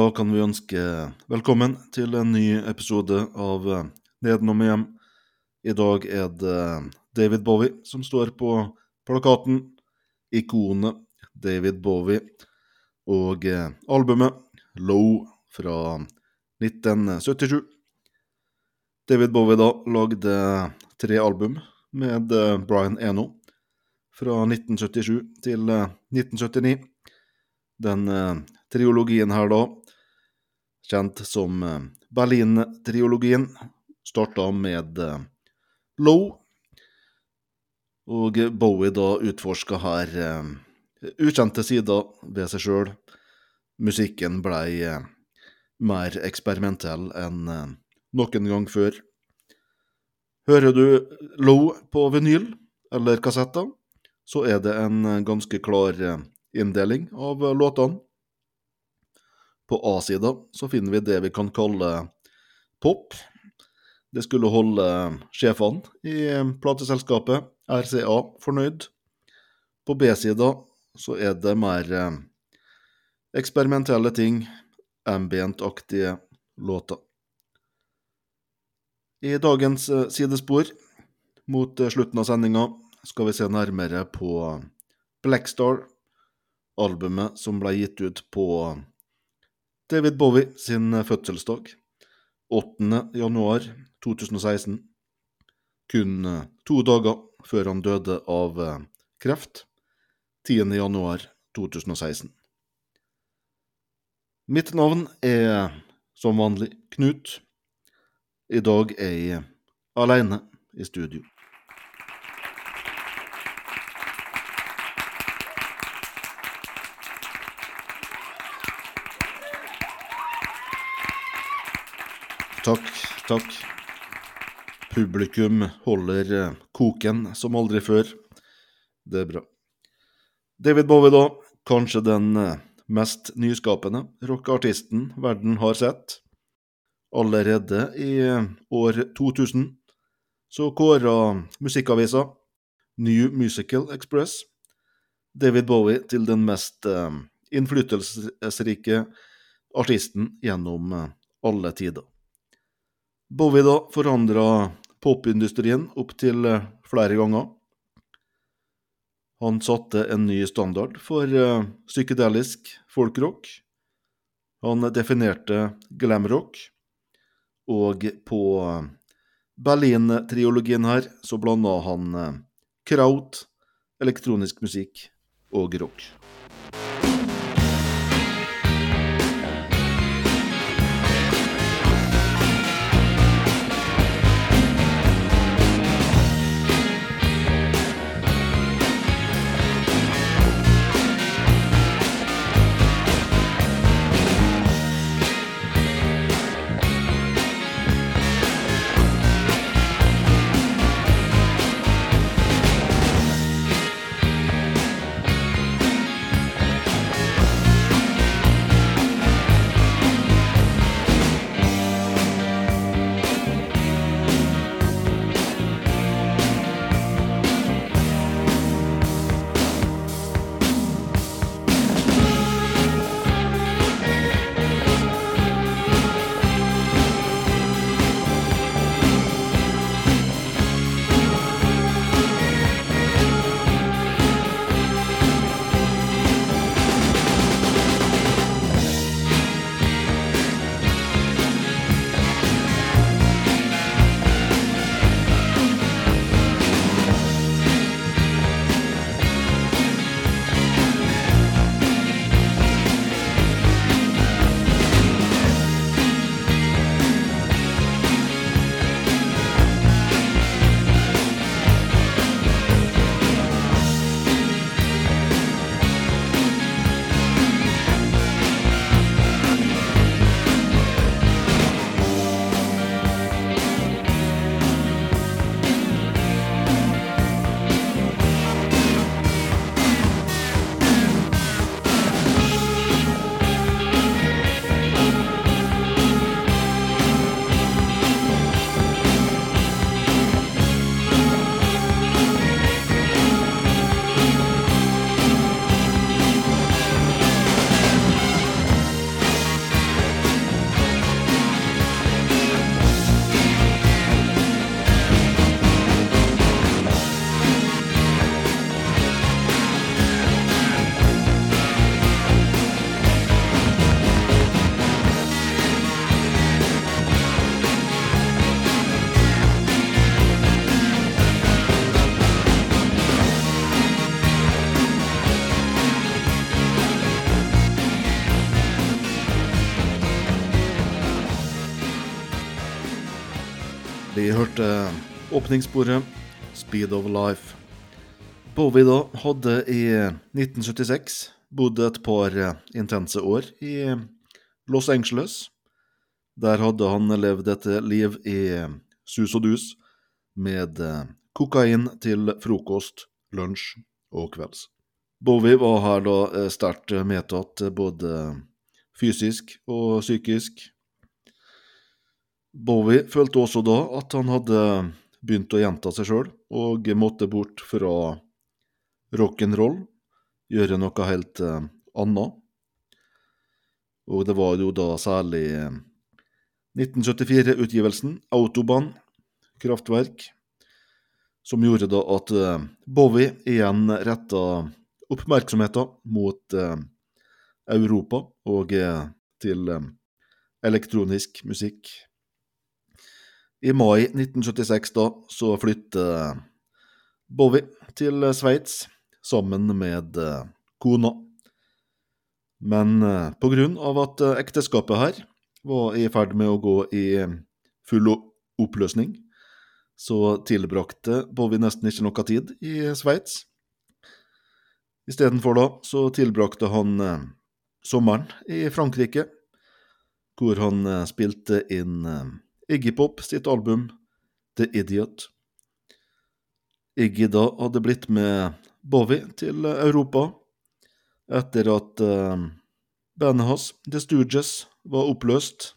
Da kan vi ønske velkommen til en ny episode av Nedenom hjem. I dag er det David Bowie som står på plakaten. Ikonet David Bowie. Og albumet Low fra 1977. David Bowie da lagde tre album med Brian Eno fra 1977 til 1979. Den eh, triologien her, da, kjent som eh, Berlin-triologien, starta med eh, Low. Og Bowie da utforska her eh, ukjente sider ved seg sjøl. Musikken blei mer eksperimentell enn noen gang før. Hører du Low på vinyl eller kassetter, så er det en ganske klar inndeling av låtene. På A-sida så finner vi det vi kan kalle pop. Det skulle holde sjefene i plateselskapet, RCA, fornøyd. På B-sida så er det mer eh, eksperimentelle ting, ambient-aktige låter. I dagens eh, sidespor, mot slutten av sendinga, skal vi se nærmere på Blackstar, albumet som ble gitt ut på David Bowie sin fødselsdag, 8. januar 2016. Kun to dager før han døde av kreft, 10. januar 2016. Mitt navn er som vanlig Knut. I dag er jeg aleine i studio. Takk, takk. Publikum holder eh, koken som aldri før. Det er bra. David Bowie, da. Kanskje den eh, mest nyskapende rockeartisten verden har sett. Allerede i eh, år 2000 så kåra musikkavisa New Musical Express David Bowie til den mest innflytelsesrike artisten gjennom alle tider. Bowie da forandra popindustrien opptil flere ganger. Han satte en ny standard for uh, psykedelisk folkrock. Han definerte glamrock, og på Berlin-triologien her så blanda han kraut, elektronisk musikk og rock. Åpningssporet 'Speed of Life'. Bowie da hadde i 1976 bodd et par intense år i Los Angeles. Der hadde han levd et liv i sus og dus, med kokain til frokost, lunsj og kvelds. Bowie var her da sterkt medtatt både fysisk og psykisk. Bowie følte også da at han hadde begynt å gjenta seg sjøl, og måtte bort fra rock'n'roll, gjøre noe helt annet. Og det var jo da særlig 1974-utgivelsen, Autobahn, Kraftverk, som gjorde da at Bowie igjen retta oppmerksomheten mot Europa og til elektronisk musikk. I mai 1976 da, så flytter Bowie til Sveits sammen med kona. Men på grunn av at ekteskapet her var i ferd med å gå i full oppløsning, så tilbrakte Bowie nesten ikke noe tid i Sveits. Istedenfor da så tilbrakte han sommeren i Frankrike, hvor han spilte inn Iggy Pop sitt album The Idiot. Iggy da hadde blitt med Bowie til Europa etter at bandet hans, The Stooges, var oppløst,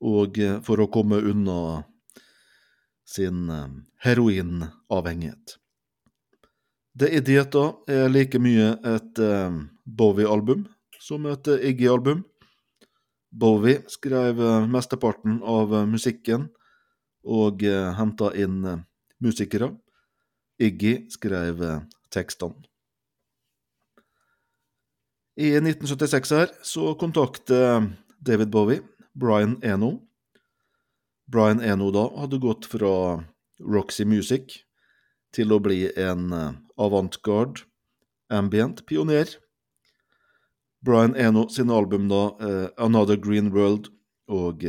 og for å komme unna sin heroinavhengighet. The Idiot da er like mye et Bowie-album som et Iggy-album. Bowie skrev mesteparten av musikken og henta inn musikere. Iggy skrev tekstene. I 1976 her så kontakter David Bowie Brian Eno. Brian Eno da hadde gått fra Roxy Music til å bli en avantgarde ambient pioner. Brian Eno sine album da, Another Green World og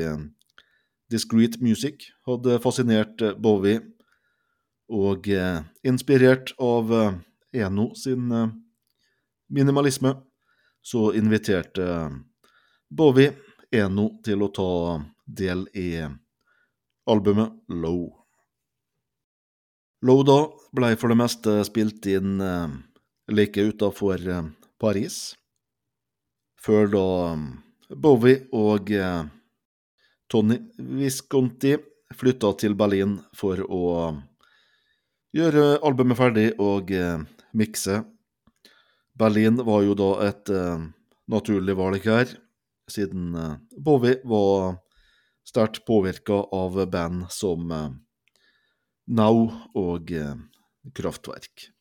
Discreet Music hadde fascinert Bowie, og inspirert av Eno sin minimalisme, så inviterte Bowie Eno til å ta del i albumet Low. Low da blei for det meste spilt inn like utafor Paris, før da Bowie og Tony Visconti flytta til Berlin for å gjøre albumet ferdig og mikse. Berlin var jo da et naturlig valg her, siden Bowie var sterkt påvirka av band som Now og Kraftverk.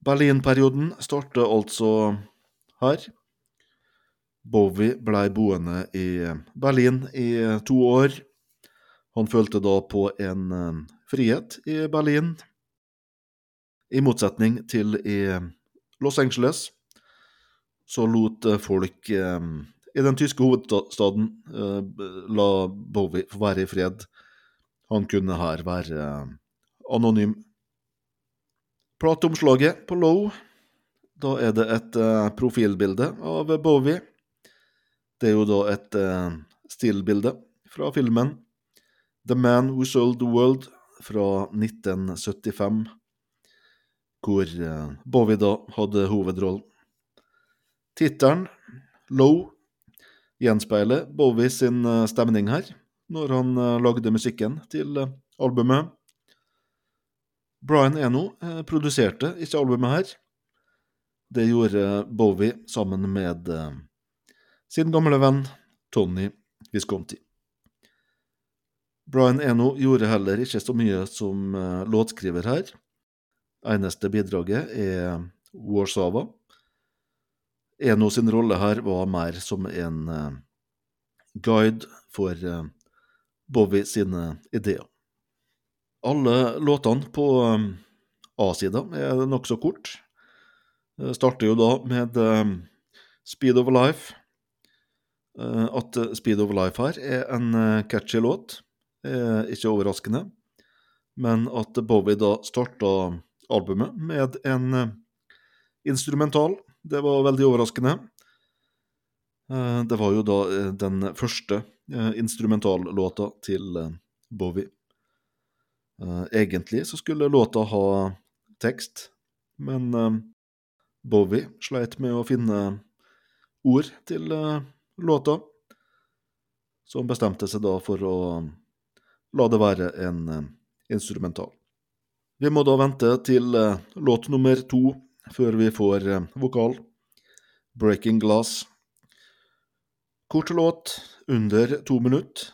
Berlin-perioden starta altså her. Bowie blei boende i Berlin i to år. Han følte da på en frihet i Berlin, i motsetning til i Los Angeles, så lot folk i den tyske hovedstaden la Bowie få være i fred. Han kunne her være anonym. Plateomslaget på Low, da er det et profilbilde av Bowie. Det er jo da et stillbilde fra filmen The Man Who Sold the World fra 1975, hvor Bowie da hadde hovedrollen. Tittelen, Low, gjenspeiler Bowie sin stemning her, når han lagde musikken til albumet. Brian Eno produserte ikke albumet her. Det gjorde Bowie sammen med sin gamle venn Tony Visconti. Brian Eno gjorde heller ikke så mye som låtskriver her. Eneste bidraget er Warsawa. Eno sin rolle her var mer som en guide for Bowie sine ideer. Alle låtene på A-sida er nokså kort. Det starter jo da med Speed of Life. At Speed of Life her er en catchy låt, er ikke overraskende, men at Bowie da starta albumet med en eh, instrumental, det var veldig overraskende. Eh, det var jo da eh, den første instrumentallåta til Bowie. Egentlig så skulle låta ha tekst, men Bowie sleit med å finne ord til låta, han bestemte seg da for å la det være en instrumental. Vi må da vente til uh, låt nummer to før vi får uh, vokal. 'Breaking Glass'. Kort låt, under to minutter.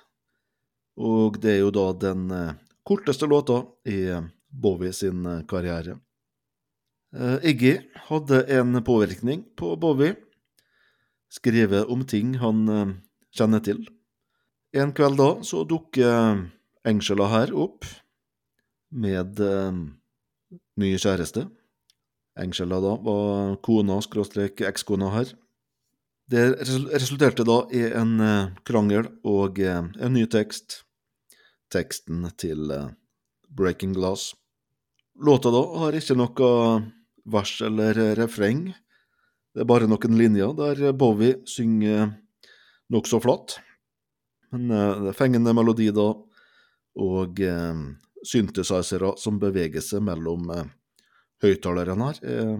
Og det er jo da den korteste låta i Bowie sin karriere. Iggy hadde en påvirkning på Bowie. Skrive om ting han kjenner til. En kveld da så dukker Angela her opp med eh, ny kjæreste. Angela da var kona, skråstrek ekskona her. Det resulterte da i en eh, krangel og eh, en ny tekst. Teksten til eh, Breaking Glass. Låta da har ikke noe vers eller refreng. Det er bare noen linjer der Bowie synger nokså flatt. Men eh, det er fengende melodi da, og eh, synthesizere som beveger seg mellom eh, høyttalerne her, er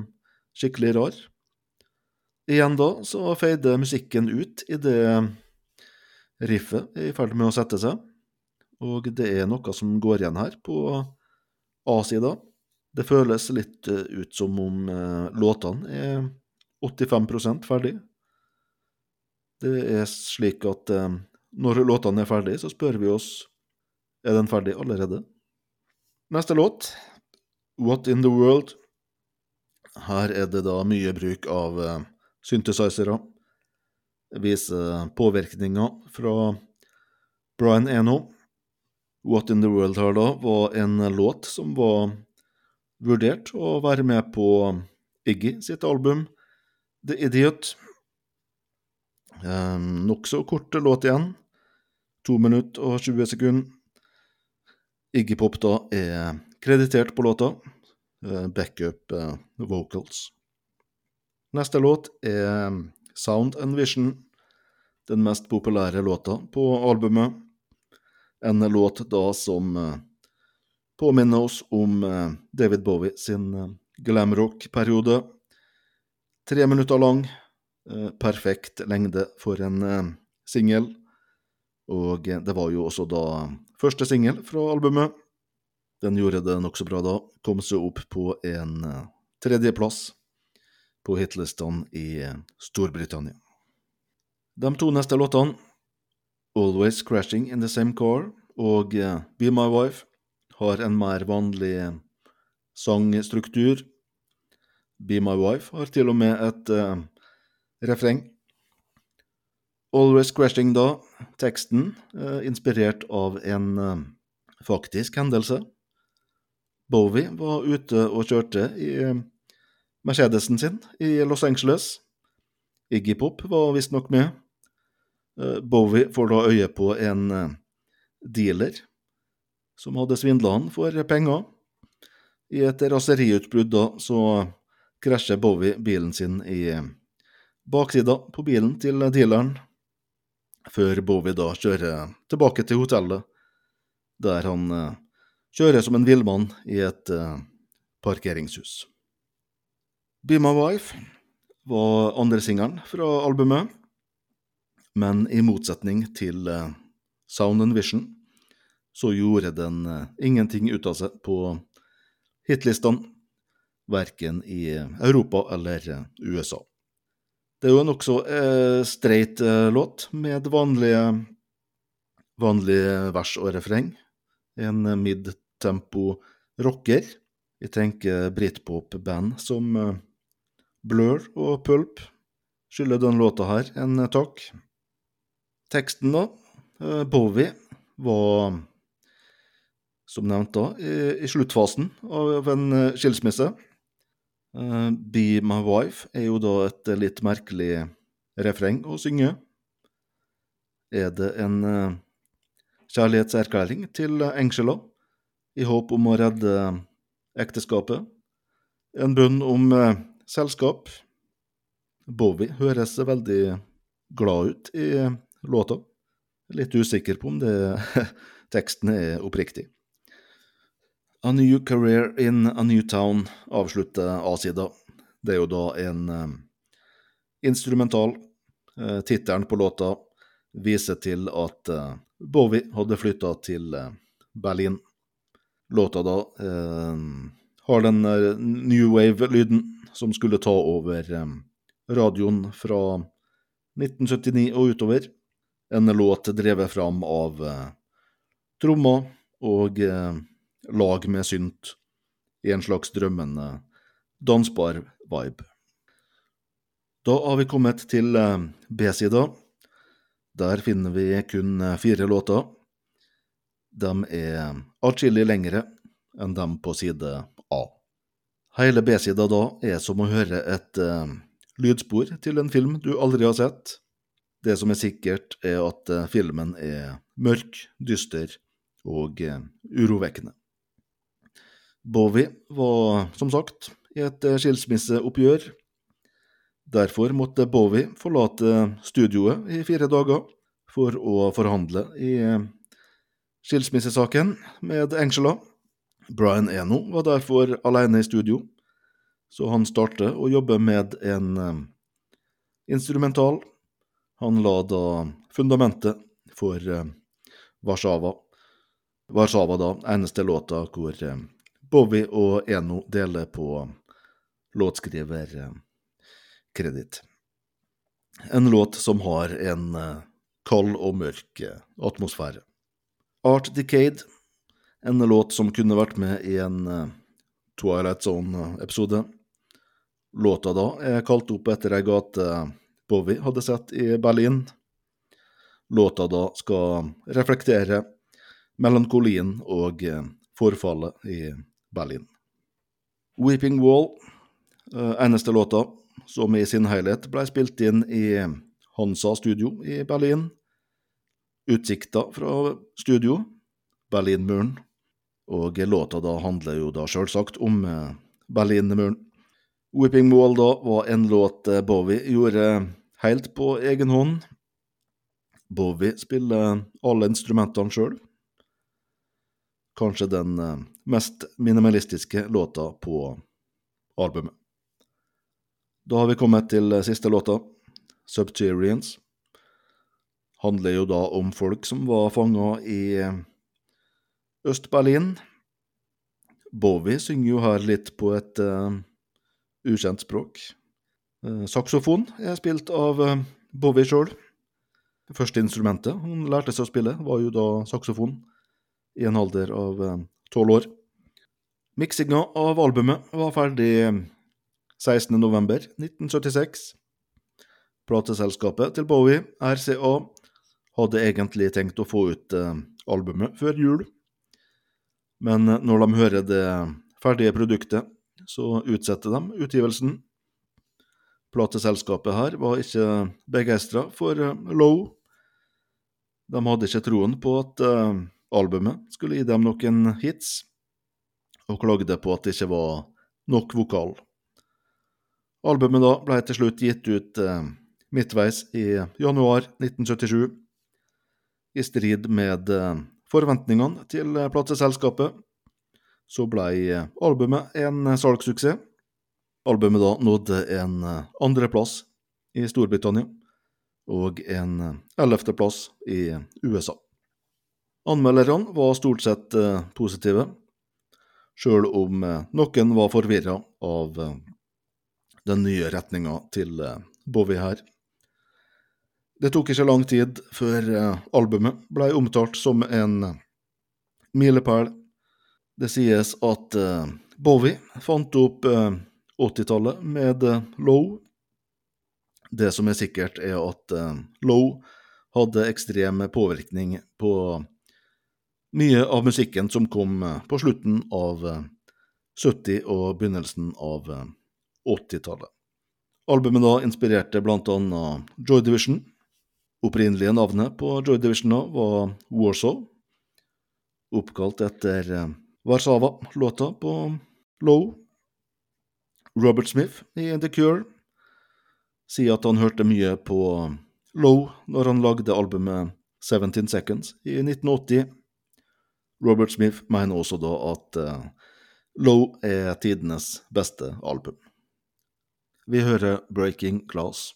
skikkelig rar. Igjen da så feider musikken ut idet riffet er i ferd med å sette seg, og det er noe som går igjen her på A-sida. Det føles litt eh, ut som om eh, låtene er 85% ferdig. Det er slik at eh, når låtene er ferdig, så spør vi oss er den ferdig allerede. Neste låt, What In The World. Her er det da mye bruk av eh, synthesizere. Viser påvirkninga fra Brian Eno. What In The World her da var en låt som var vurdert å være med på Iggy sitt album The Idiot. Um, Nokså kort låt igjen. To minutter og 20 sekunder. Iggy Pop da er kreditert på låta. Eh, backup eh, vocals. Neste låt er Sound and Vision, den mest populære låta på albumet. En låt da som eh, påminner oss om David Bowie sin glamrock-periode. Tre minutter lang, perfekt lengde for en singel. Og det var jo også da første singel fra albumet. Den gjorde det nokså bra da. Kom seg opp på en tredjeplass på hitlistene i Storbritannia. De to neste låtene, Always Crashing In The Same Car og Be My Wife, har en mer vanlig sangstruktur. Be My Wife har til og med et refreng Always Crashing, da, teksten, uh, inspirert av en uh, faktisk hendelse. Bowie var ute og kjørte i Mercedesen sin i Los Angeles. Iggy Pop var visstnok med. Bowie får da øye på en dealer som hadde svindla han for penger. I et raseriutbrudd da så krasjer Bowie bilen sin i eh, baksida på bilen til dealeren før Bowie da kjører tilbake til hotellet, der han uh, kjører som en villmann i et uh, parkeringshus. Be My Wife var andresingelen fra albumet, men i motsetning til uh, Sound and Vision så gjorde den ingenting ut av seg på hitlistene, verken i Europa eller USA. Det er jo en nokså eh, streit eh, låt, med vanlige, vanlige vers og refreng. En eh, midtempo rocker. Jeg tenker britpop-band som eh, Blur og Pulp skylder den låta her en eh, takk. Teksten, da. Eh, Bowie var, som nevnt da, i, i sluttfasen av en skilsmisse. Uh, Be My Wife er jo da et litt merkelig refreng å synge. Er det en uh, kjærlighetserklæring til Angela i håp om å redde ekteskapet. En bønn om uh, selskap. Bowie høres veldig glad ut i låta. Litt usikker på om det, teksten er oppriktig. A New Career in a New Town avslutter A-sida. Det er jo da en eh, instrumental. Eh, Tittelen på låta viser til at eh, Bowie hadde flytta til eh, Berlin. Låta da eh, har den eh, new wave-lyden som skulle ta over eh, radioen fra 1979 og utover. En låt drevet fram av trommer og lag med synt i en slags drømmende, dansbar vibe. Da har vi kommet til eh, B-sida. Der finner vi kun eh, fire låter. De er atskillig lengre enn dem på side A. Hele B-sida da er som å høre et uh, lydspor til en film du aldri har sett. Det som er sikkert, er at filmen er mørk, dyster og uh, urovekkende. Bowie var, som sagt, i et eh, skilsmisseoppgjør. Derfor måtte Bowie forlate studioet i fire dager for å forhandle i eh, skilsmissesaken med Angela. Brian Eno var derfor alene i studio, så han startet å jobbe med en eh, instrumental. Han la da fundamentet for Warszawa. Warszawa, da, eneste låta hvor Bowie og Eno deler på låtskriverkreditt. En låt som har en eh, kald og mørk eh, atmosfære. Art Decade, en låt som kunne vært med i en eh, Twilight Zone-episode. Låta da er kalt opp etter ei gate Bowie hadde sett i Berlin. Låta da skal reflektere melankolien og forfallet i Berlin. Weeping Wall, eh, eneste låta som i sin helhet ble spilt inn i Hansa studio i Berlin. Utsikta fra studio, Berlinmuren, og låta da handler jo da sjølsagt om eh, Berlinmuren. Weeping Wall da var en låt eh, Bowie gjorde helt på egen hånd. Bowie spiller alle instrumentene sjøl. Kanskje den mest minimalistiske låta på albumet. Da har vi kommet til siste låta, Subterians. Handler jo da om folk som var fanga i Øst-Berlin. Bowie synger jo her litt på et uh, ukjent språk. Uh, saksofon er spilt av uh, Bowie sjøl. Første instrumentet han lærte seg å spille, var jo da saksofon, i en alder av tolv år. Miksinga av albumet var ferdig 16.11.1976. Plateselskapet til Bowie, RCA, hadde egentlig tenkt å få ut eh, albumet før jul, men når de hører det ferdige produktet, så utsetter de utgivelsen. Plateselskapet her var ikke begeistra for eh, Low. De hadde ikke troen på at eh, albumet skulle gi dem noen hits, og klagde på at det ikke var nok vokal. Albumet da ble til slutt gitt ut eh, midtveis i januar 1977, i strid med eh, forventningene til eh, plateselskapet. Så ble albumet en salgssuksess. Albumet da nådde en andreplass i Storbritannia og en ellevteplass i USA. Anmelderne var stort sett eh, positive, sjøl om eh, noen var forvirra av eh, den nye retninga til Bowie her. Det tok ikke lang tid før albumet ble omtalt som en milepæl. Det sies at Bowie fant opp 80-tallet med Low. Det som er sikkert, er at Low hadde ekstrem påvirkning på mye av musikken som kom på slutten av 70- og begynnelsen av 80-tallet. Albumet da inspirerte blant annet Joy Division. Opprinnelige navnet på Joy Division da var Warsaw, oppkalt etter eh, Warszawa-låta på Low. Robert Smith i The Cure sier at han hørte mye på Low når han lagde albumet 17 Seconds i 1980. Robert Smith mener også da at uh, Low er tidenes beste album. Vi hører Breaking Glass.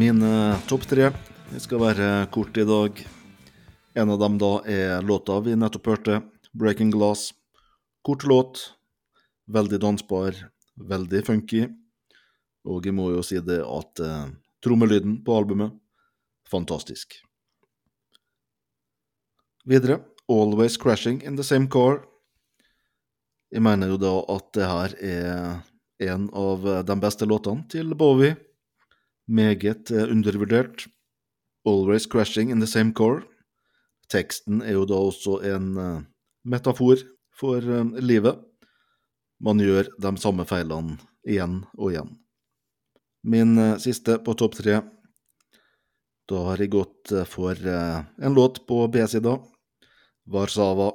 Mine topp tre. Det skal være kort i dag. En av dem da er låta vi nettopp hørte, 'Breaking Glass'. Kort låt, veldig dansbar, veldig funky. Og jeg må jo si det at eh, trommelyden på albumet fantastisk. Videre 'Always Crashing in the Same Car'. Jeg mener jo da at det her er en av de beste låtene til Bowie meget eh, undervurdert. 'Always crashing in the same core'. Teksten er jo da også en uh, metafor for uh, livet. Man gjør de samme feilene igjen og igjen. Min siste på topp tre. Da har jeg gått for en låt på B-sida. Warszawa.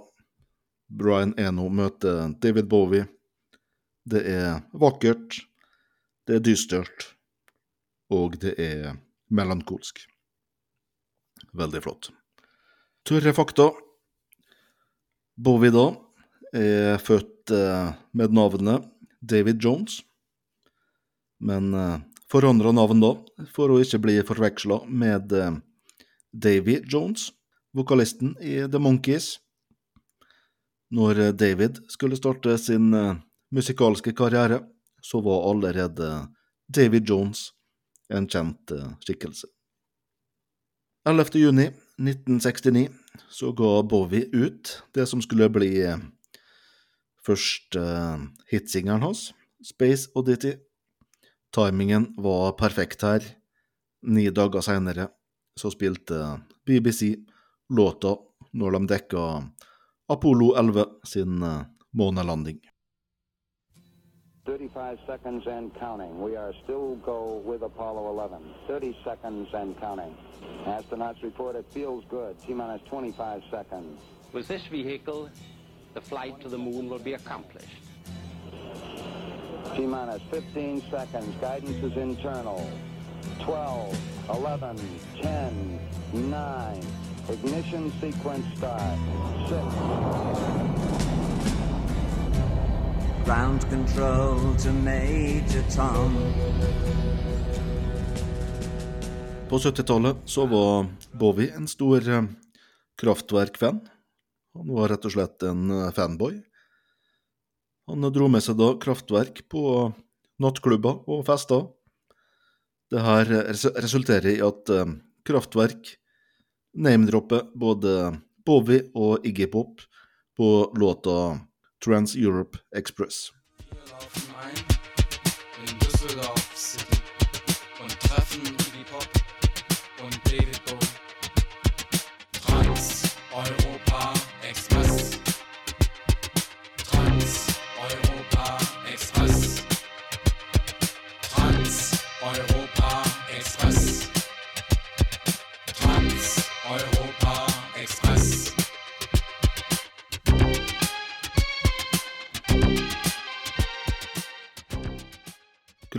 Brian Eno møter David Bowie. Det er vakkert. Det er dystert og det er melankolsk. Veldig flott. Tørre fakta. Bowie da er født eh, med navnet David Jones, men eh, forandra navn da, for å ikke bli forveksla med eh, Davy Jones, vokalisten i The Monkees. Når David skulle starte sin musikalske karriere, så var allerede David Jones en kjent uh, skikkelse. 11.6.1969 så ga Bowie ut det som skulle bli uh, første hitsingeren hitsingelen hans, Space Oddity. Timingen var perfekt her. Ni dager seinere så spilte BBC låta når de dekka Apollo 11 sin månelanding. 35 seconds and counting. We are still go with Apollo 11. 30 seconds and counting. Astronauts report it feels good. T minus 25 seconds. With this vehicle, the flight to the moon will be accomplished. T minus 15 seconds. Guidance is internal. 12, 11, 10, 9. Ignition sequence start. 6. Ground control to Major Tom. På 70-tallet så var Bowie en stor kraftverkfan. kraftverk-fan. Han var rett og slett en eh, fanboy. Han dro med seg da kraftverk på nattklubber og fester. Det her resulterer i at eh, kraftverk name-dropper både Bowie og Iggy Pop på låta Trans-Europe Express.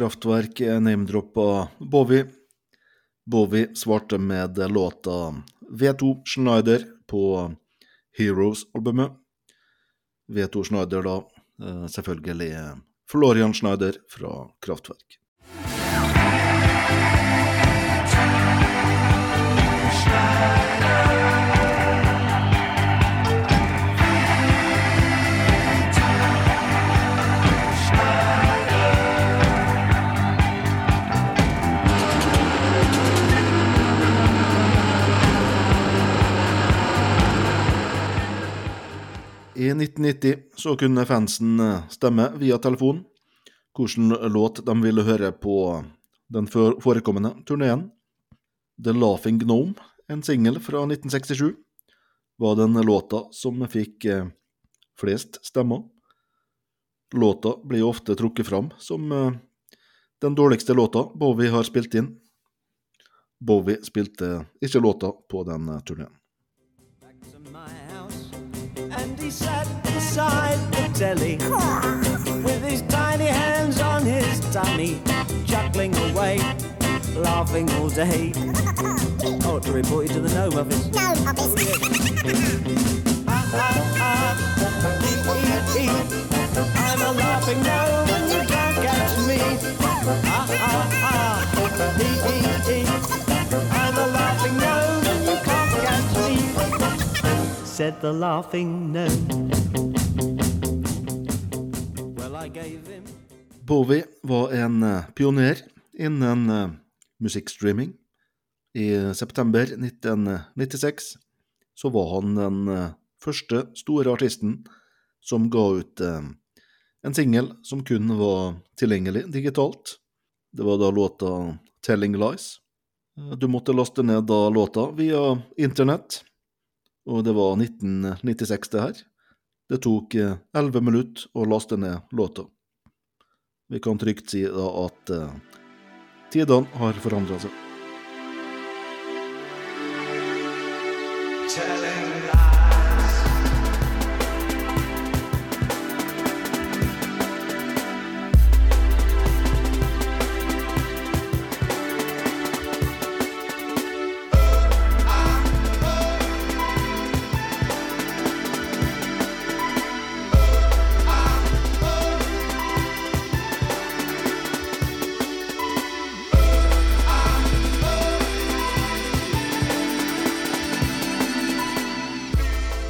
Kraftverk name-droppa Bowie. Bowie svarte med låta V2 Schneider på Heroes-albumet. V2 Schneider, da eh, selvfølgelig Florian Schneider fra Kraftverk. I 1990 så kunne fansen eh, stemme via telefon hvilken låt de ville høre på den forekommende turneen. The Laughing Gnome, en singel fra 1967, var den låta som fikk eh, flest stemmer. Låta blir ofte trukket fram som eh, den dårligste låta Bowie har spilt inn. Bowie spilte ikke låta på den turneen. Beside the telly with his tiny hands on his tummy chuckling away laughing all day oh to report you to the gnome office gnome office ah, ah, ah, ee, ee, ee. I'm a laughing gnome and you can't catch me ah, ah, ah. I'm a laughing gnome and you can't catch me said the laughing gnome. Bowie var en eh, pioner innen eh, musikkstreaming. I september 1996 så var han den eh, første store artisten som ga ut eh, en singel som kun var tilgjengelig digitalt. Det var da låta 'Telling Lies'. Eh, Du måtte laste ned da låta via internett, og det var 1996 det her. Det tok elleve 11 minutter å laste ned låta. Vi kan trygt si da at eh, tidene har forandra seg.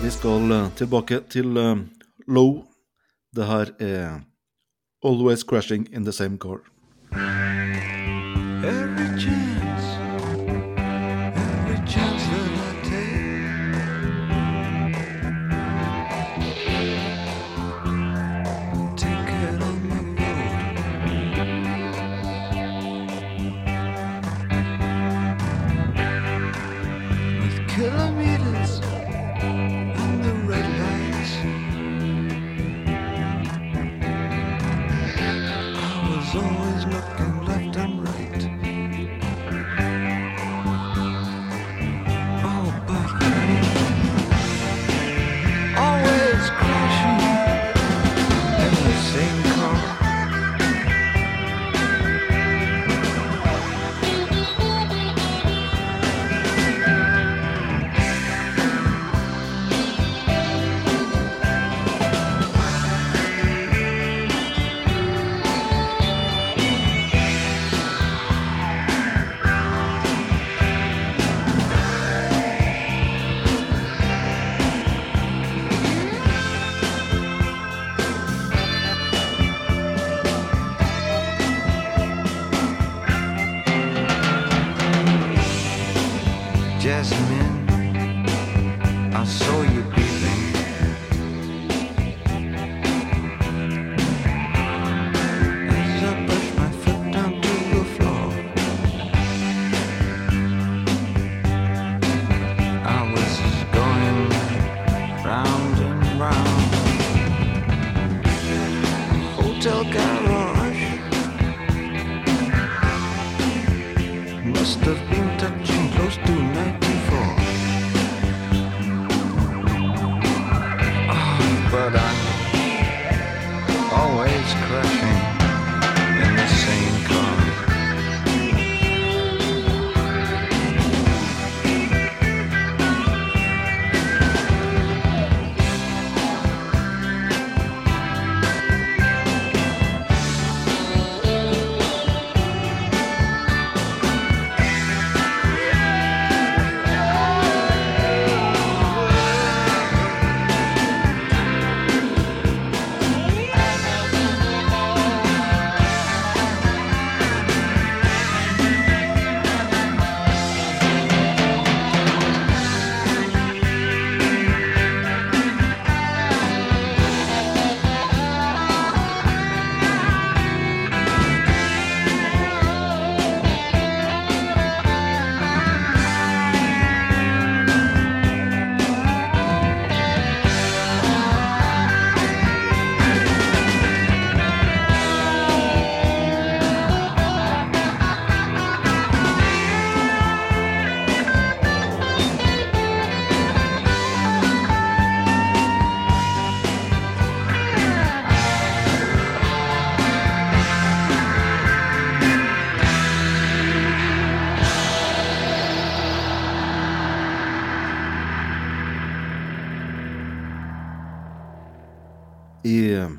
Vi skal eh, tilbake til eh, Low. Det her er Always Crashing in the Same Car.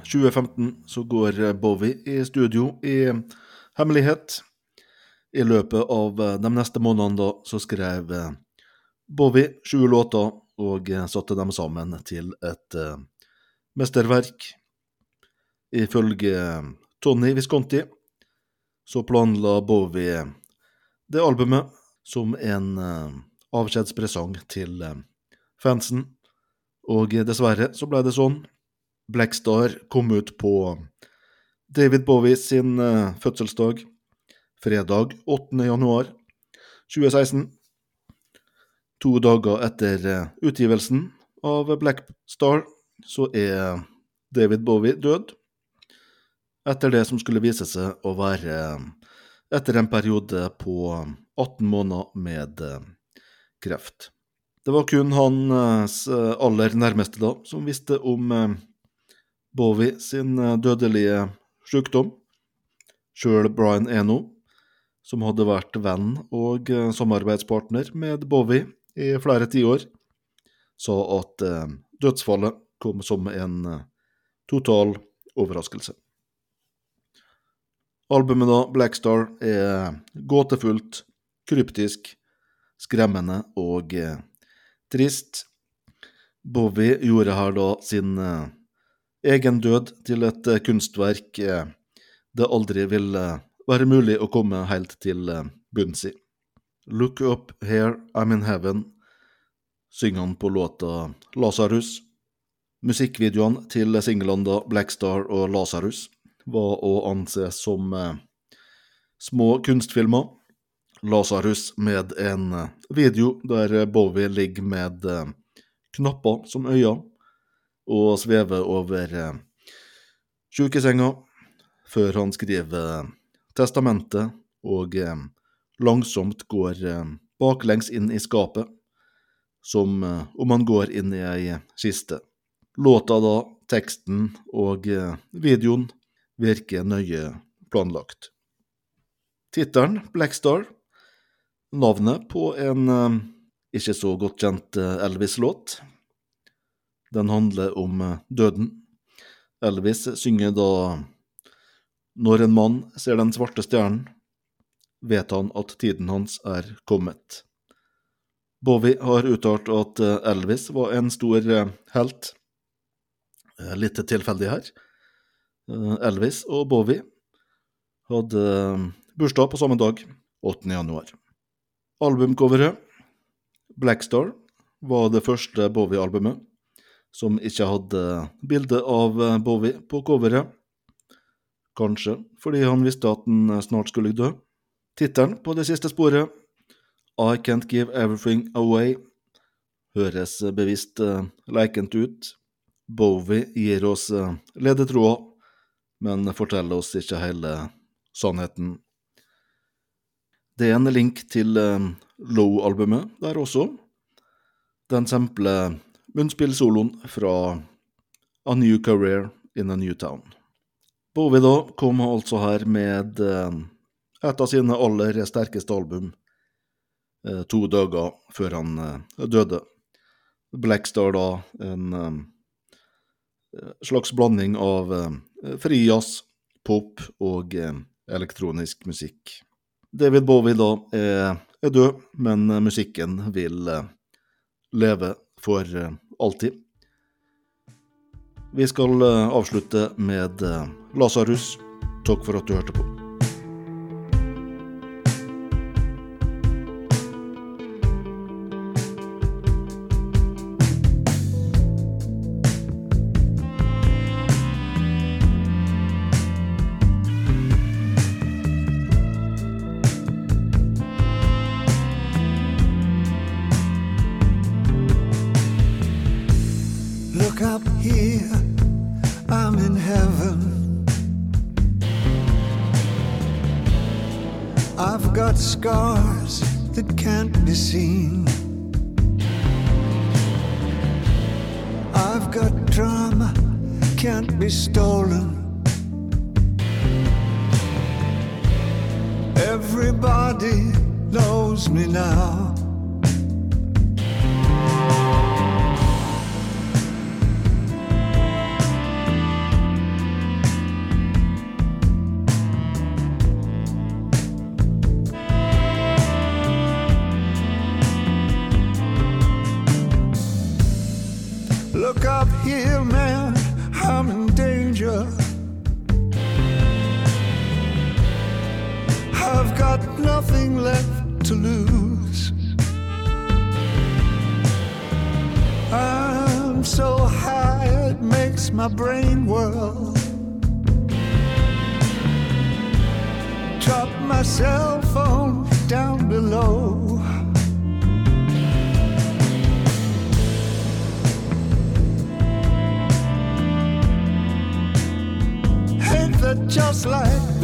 2015 så går Bowie i studio i hemmelighet. I løpet av de neste månedene da, så skrev Bowie sju låter og satte dem sammen til et uh, mesterverk. Ifølge Tony Visconti så planla Bowie det albumet som en uh, avskjedspresang til uh, fansen, og dessverre så ble det sånn. Blackstar kom ut på David Bowie sin eh, fødselsdag, fredag 8. januar 2016. To dager etter eh, utgivelsen av Black Star så er David Bowie død. Etter det som skulle vise seg å være etter en periode på 18 måneder med eh, kreft. Det var kun hans eh, aller nærmeste da som visste om eh, Bowie sin dødelige sykdom. Sjøl Brian Eno, som hadde vært venn og samarbeidspartner med Bowie i flere tiår, sa at dødsfallet kom som en total overraskelse. Albumet da, Blackstar, er gåtefullt, kryptisk, skremmende og eh, trist. Bowie gjorde her da sin eh, egen død til et eh, kunstverk eh, det aldri vil eh, være mulig å komme helt til bunns i. Look up here, I'm in heaven, synger han på låta Lasarus. Musikkvideoene til singlene Blackstar og Lasarus var å anse som små kunstfilmer. Lasarus med en video der Bowie ligger med knapper som øyne og svever over eh, sjukesenga før han skriver eh, testamentet og eh, langsomt går baklengs inn i skapet, som om han går inn i ei kiste. Låta da, teksten og videoen virker nøye planlagt. Tittelen, Blackstar, navnet på en ikke så godt kjent Elvis-låt. Den handler om eh, døden. Elvis synger da Når en mann ser den svarte stjernen, vet han at tiden hans er kommet. Bowie har uttalt at eh, Elvis var en stor eh, helt. Litt tilfeldig her. Elvis og Bowie hadde bursdag på samme dag, 8. januar. Albumcoveret, Blackstar, var det første Bowie-albumet som ikke hadde bilde av eh, Bowie på coveret. Kanskje fordi han visste at han eh, snart skulle dø. Tittelen på det siste sporet, I Can't Give Everything Away, høres bevisst leikent ut. Bowie gir oss eh, ledetråder, men forteller oss ikke hele sannheten. Det er en link til eh, Low-albumet der også. Den sampler munnspillsoloen fra A New Career in a New Town. Bowie da kom altså her med eh, et av sine aller sterkeste album eh, to dager før han eh, døde. Blackstar da, en slags blanding av frijazz, pop og elektronisk musikk. David Bowie da er, død, men musikken vil leve for eh, alltid. Vi skal eh, avslutte med eh, Lasarus. Takk for at du hørte på. Scars that can't be seen. I've got drama, can't be stolen. Everybody knows me now. My brain whirl. Drop my cell phone down below. Ain't that just like